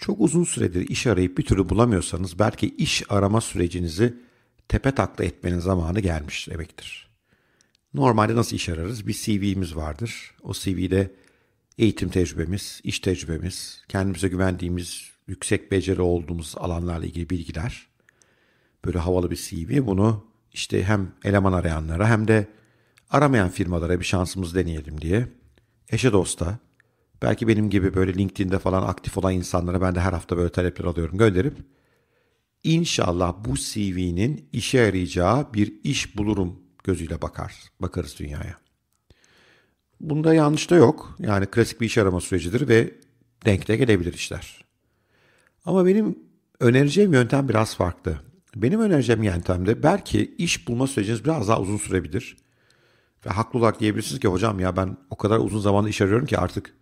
Çok uzun süredir iş arayıp bir türlü bulamıyorsanız belki iş arama sürecinizi tepe takla etmenin zamanı gelmiş demektir. Normalde nasıl iş ararız? Bir CV'miz vardır. O CV'de eğitim tecrübemiz, iş tecrübemiz, kendimize güvendiğimiz, yüksek beceri olduğumuz alanlarla ilgili bilgiler. Böyle havalı bir CV. Bunu işte hem eleman arayanlara hem de aramayan firmalara bir şansımız deneyelim diye eşe dosta belki benim gibi böyle LinkedIn'de falan aktif olan insanlara ben de her hafta böyle talepler alıyorum gönderip inşallah bu CV'nin işe yarayacağı bir iş bulurum gözüyle bakar, bakarız dünyaya. Bunda yanlış da yok. Yani klasik bir iş arama sürecidir ve denkte gelebilir işler. Ama benim önereceğim yöntem biraz farklı. Benim önereceğim yöntemde belki iş bulma süreciniz biraz daha uzun sürebilir. Ve haklı olarak diyebilirsiniz ki hocam ya ben o kadar uzun zamanda iş arıyorum ki artık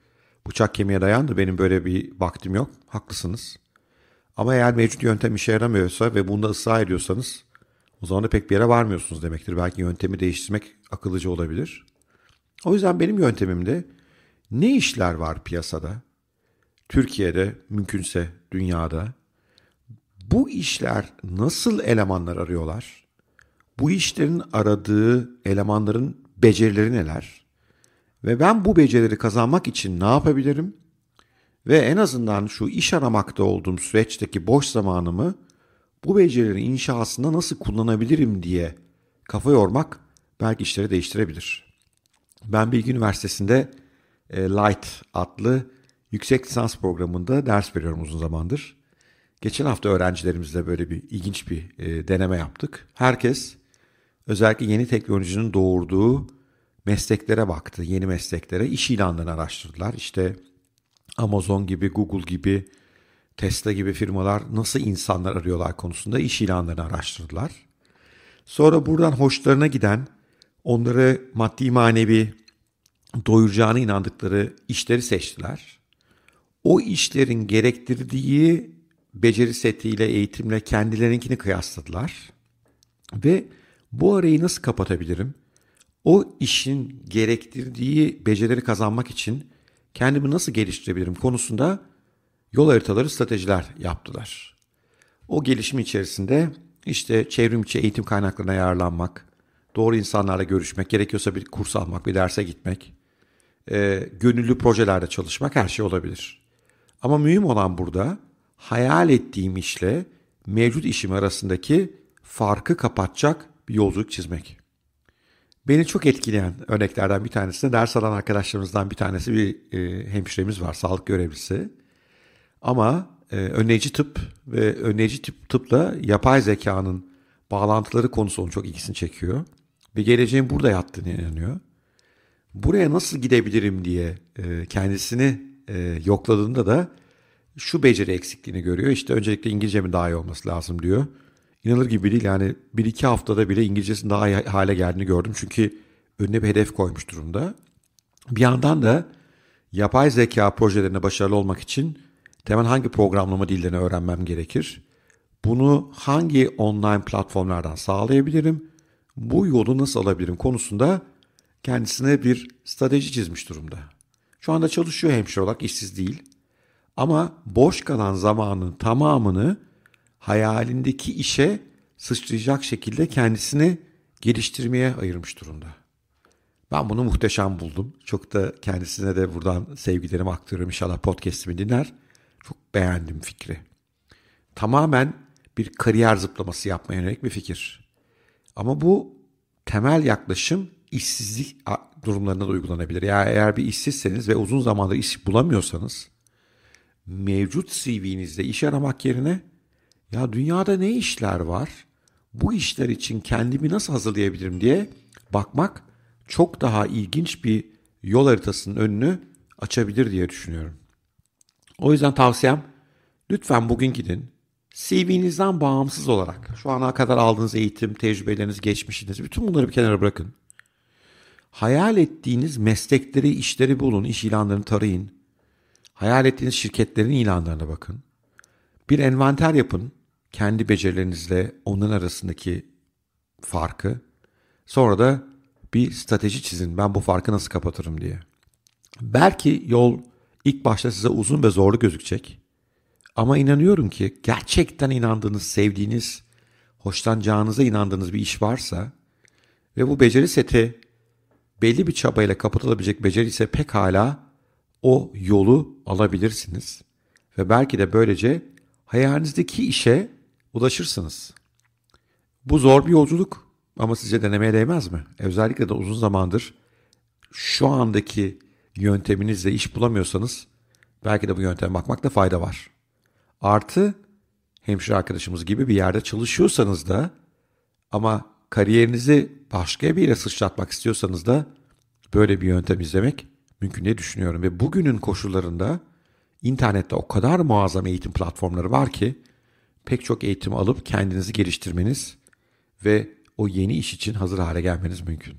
bıçak kemiğe dayandı benim böyle bir vaktim yok. Haklısınız. Ama eğer mevcut yöntem işe yaramıyorsa ve bunda ısrar ediyorsanız o zaman da pek bir yere varmıyorsunuz demektir. Belki yöntemi değiştirmek akıllıca olabilir. O yüzden benim yöntemimde ne işler var piyasada? Türkiye'de, mümkünse dünyada. Bu işler nasıl elemanlar arıyorlar? Bu işlerin aradığı elemanların becerileri neler? Ve ben bu becerileri kazanmak için ne yapabilirim? Ve en azından şu iş aramakta olduğum süreçteki boş zamanımı bu becerilerin inşasında nasıl kullanabilirim diye kafa yormak belki işleri değiştirebilir. Ben Bilgi Üniversitesi'nde e, Light adlı yüksek lisans programında ders veriyorum uzun zamandır. Geçen hafta öğrencilerimizle böyle bir ilginç bir e, deneme yaptık. Herkes özellikle yeni teknolojinin doğurduğu mesleklere baktı, yeni mesleklere, iş ilanlarını araştırdılar. İşte Amazon gibi, Google gibi, Tesla gibi firmalar nasıl insanlar arıyorlar konusunda iş ilanlarını araştırdılar. Sonra buradan hoşlarına giden, onları maddi manevi doyuracağına inandıkları işleri seçtiler. O işlerin gerektirdiği beceri setiyle, eğitimle kendilerinkini kıyasladılar. Ve bu arayı nasıl kapatabilirim? O işin gerektirdiği becerileri kazanmak için kendimi nasıl geliştirebilirim konusunda yol haritaları, stratejiler yaptılar. O gelişim içerisinde işte çevrim içi eğitim kaynaklarına yararlanmak, doğru insanlarla görüşmek, gerekiyorsa bir kurs almak, bir derse gitmek, e, gönüllü projelerde çalışmak her şey olabilir. Ama mühim olan burada hayal ettiğim işle mevcut işim arasındaki farkı kapatacak bir yolculuk çizmek. Beni çok etkileyen örneklerden bir tanesi de ders alan arkadaşlarımızdan bir tanesi bir e, hemşiremiz var, sağlık görevlisi. Ama e, önleyici tıp ve önleyici tıp, tıpla yapay zekanın bağlantıları konusu onun çok ilgisini çekiyor. Ve geleceğin burada yattığını inanıyor. Buraya nasıl gidebilirim diye e, kendisini e, yokladığında da şu beceri eksikliğini görüyor. İşte öncelikle İngilizcemin daha iyi olması lazım diyor. İnanılır gibi değil yani bir iki haftada bile İngilizcesinin daha iyi hale geldiğini gördüm. Çünkü önüne bir hedef koymuş durumda. Bir yandan da yapay zeka projelerine başarılı olmak için temel hangi programlama dillerini öğrenmem gerekir? Bunu hangi online platformlardan sağlayabilirim? Bu yolu nasıl alabilirim konusunda kendisine bir strateji çizmiş durumda. Şu anda çalışıyor hemşire olarak işsiz değil. Ama boş kalan zamanın tamamını hayalindeki işe sıçrayacak şekilde kendisini geliştirmeye ayırmış durumda. Ben bunu muhteşem buldum. Çok da kendisine de buradan sevgilerimi aktarıyorum. İnşallah podcast'imi dinler. Çok beğendim fikri. Tamamen bir kariyer zıplaması yapmaya yönelik bir fikir. Ama bu temel yaklaşım işsizlik durumlarında da uygulanabilir. Yani eğer bir işsizseniz ve uzun zamandır iş bulamıyorsanız mevcut CV'nizde iş aramak yerine ya dünyada ne işler var? Bu işler için kendimi nasıl hazırlayabilirim diye bakmak çok daha ilginç bir yol haritasının önünü açabilir diye düşünüyorum. O yüzden tavsiyem lütfen bugün gidin. CV'nizden bağımsız olarak şu ana kadar aldığınız eğitim, tecrübeleriniz, geçmişiniz bütün bunları bir kenara bırakın. Hayal ettiğiniz meslekleri, işleri bulun, iş ilanlarını tarayın. Hayal ettiğiniz şirketlerin ilanlarına bakın. Bir envanter yapın kendi becerilerinizle onların arasındaki farkı. Sonra da bir strateji çizin. Ben bu farkı nasıl kapatırım diye. Belki yol ilk başta size uzun ve zorlu gözükecek. Ama inanıyorum ki gerçekten inandığınız, sevdiğiniz, hoşlanacağınıza inandığınız bir iş varsa ve bu beceri seti belli bir çabayla kapatılabilecek beceri ise pekala o yolu alabilirsiniz. Ve belki de böylece hayalinizdeki işe ulaşırsınız. Bu zor bir yolculuk ama sizce denemeye değmez mi? Özellikle de uzun zamandır şu andaki yönteminizle iş bulamıyorsanız belki de bu yönteme bakmakta fayda var. Artı hemşire arkadaşımız gibi bir yerde çalışıyorsanız da ama kariyerinizi başka bir yere sıçratmak istiyorsanız da böyle bir yöntem izlemek mümkün diye düşünüyorum. Ve bugünün koşullarında internette o kadar muazzam eğitim platformları var ki pek çok eğitim alıp kendinizi geliştirmeniz ve o yeni iş için hazır hale gelmeniz mümkün.